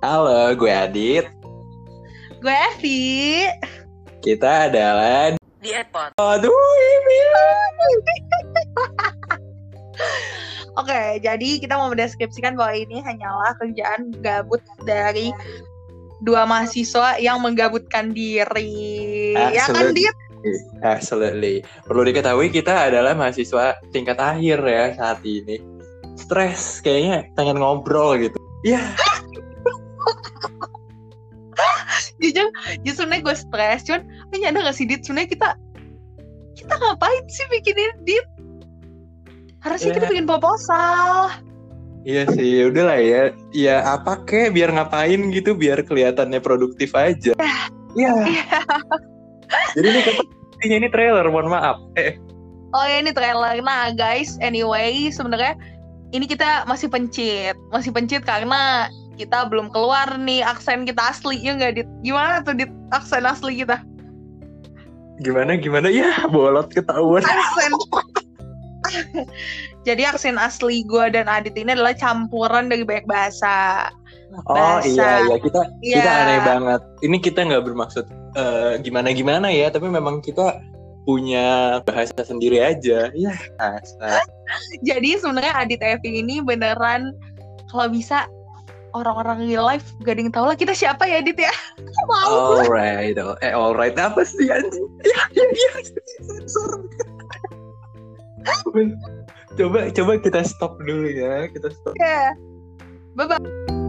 Halo, gue Adit. Gue Evi. Kita adalah di Epot. Aduh, ini. Oke, jadi kita mau mendeskripsikan bahwa ini hanyalah kerjaan gabut dari dua mahasiswa yang menggabutkan diri. Ya kan, Absolutely. Dit? Absolutely. Perlu diketahui kita adalah mahasiswa tingkat akhir ya saat ini. Stres, kayaknya pengen ngobrol gitu. Ya, Jujur, justru sebenarnya gue stres. Cuman, lu nyadar gak sih, Dit? Sebenarnya kita kita ngapain sih bikin ini, Dit? Harusnya Ya. kita bikin proposal. iya sih. Udahlah ya. Ya apa kek biar ngapain gitu biar kelihatannya produktif aja. Iya. Jadi ini katanya ini trailer, mohon maaf. Eh, Oh ya ini trailer. Nah guys, anyway sebenarnya ini kita masih pencit, masih pencit karena kita belum keluar nih aksen kita asli ya nggak dit? Gimana tuh dit aksen asli kita? gimana gimana ya bolot ketahuan. Aksen. Jadi aksen asli gue dan Adit ini adalah campuran dari banyak bahasa. Oh bahasa. iya iya kita kita Iya. aneh banget. Ini kita nggak bermaksud gimana gimana ya, tapi memang kita punya bahasa sendiri aja. Ya. Jadi sebenarnya Adit Evi ini beneran kalau bisa orang-orang gak ada yang tahu lah kita siapa ya Adit ya. Mau. Alright, oh, eh alright apa sih anjing? Ya ya ya. Coba coba kita stop dulu ya, kita stop. Ya. Bye bye.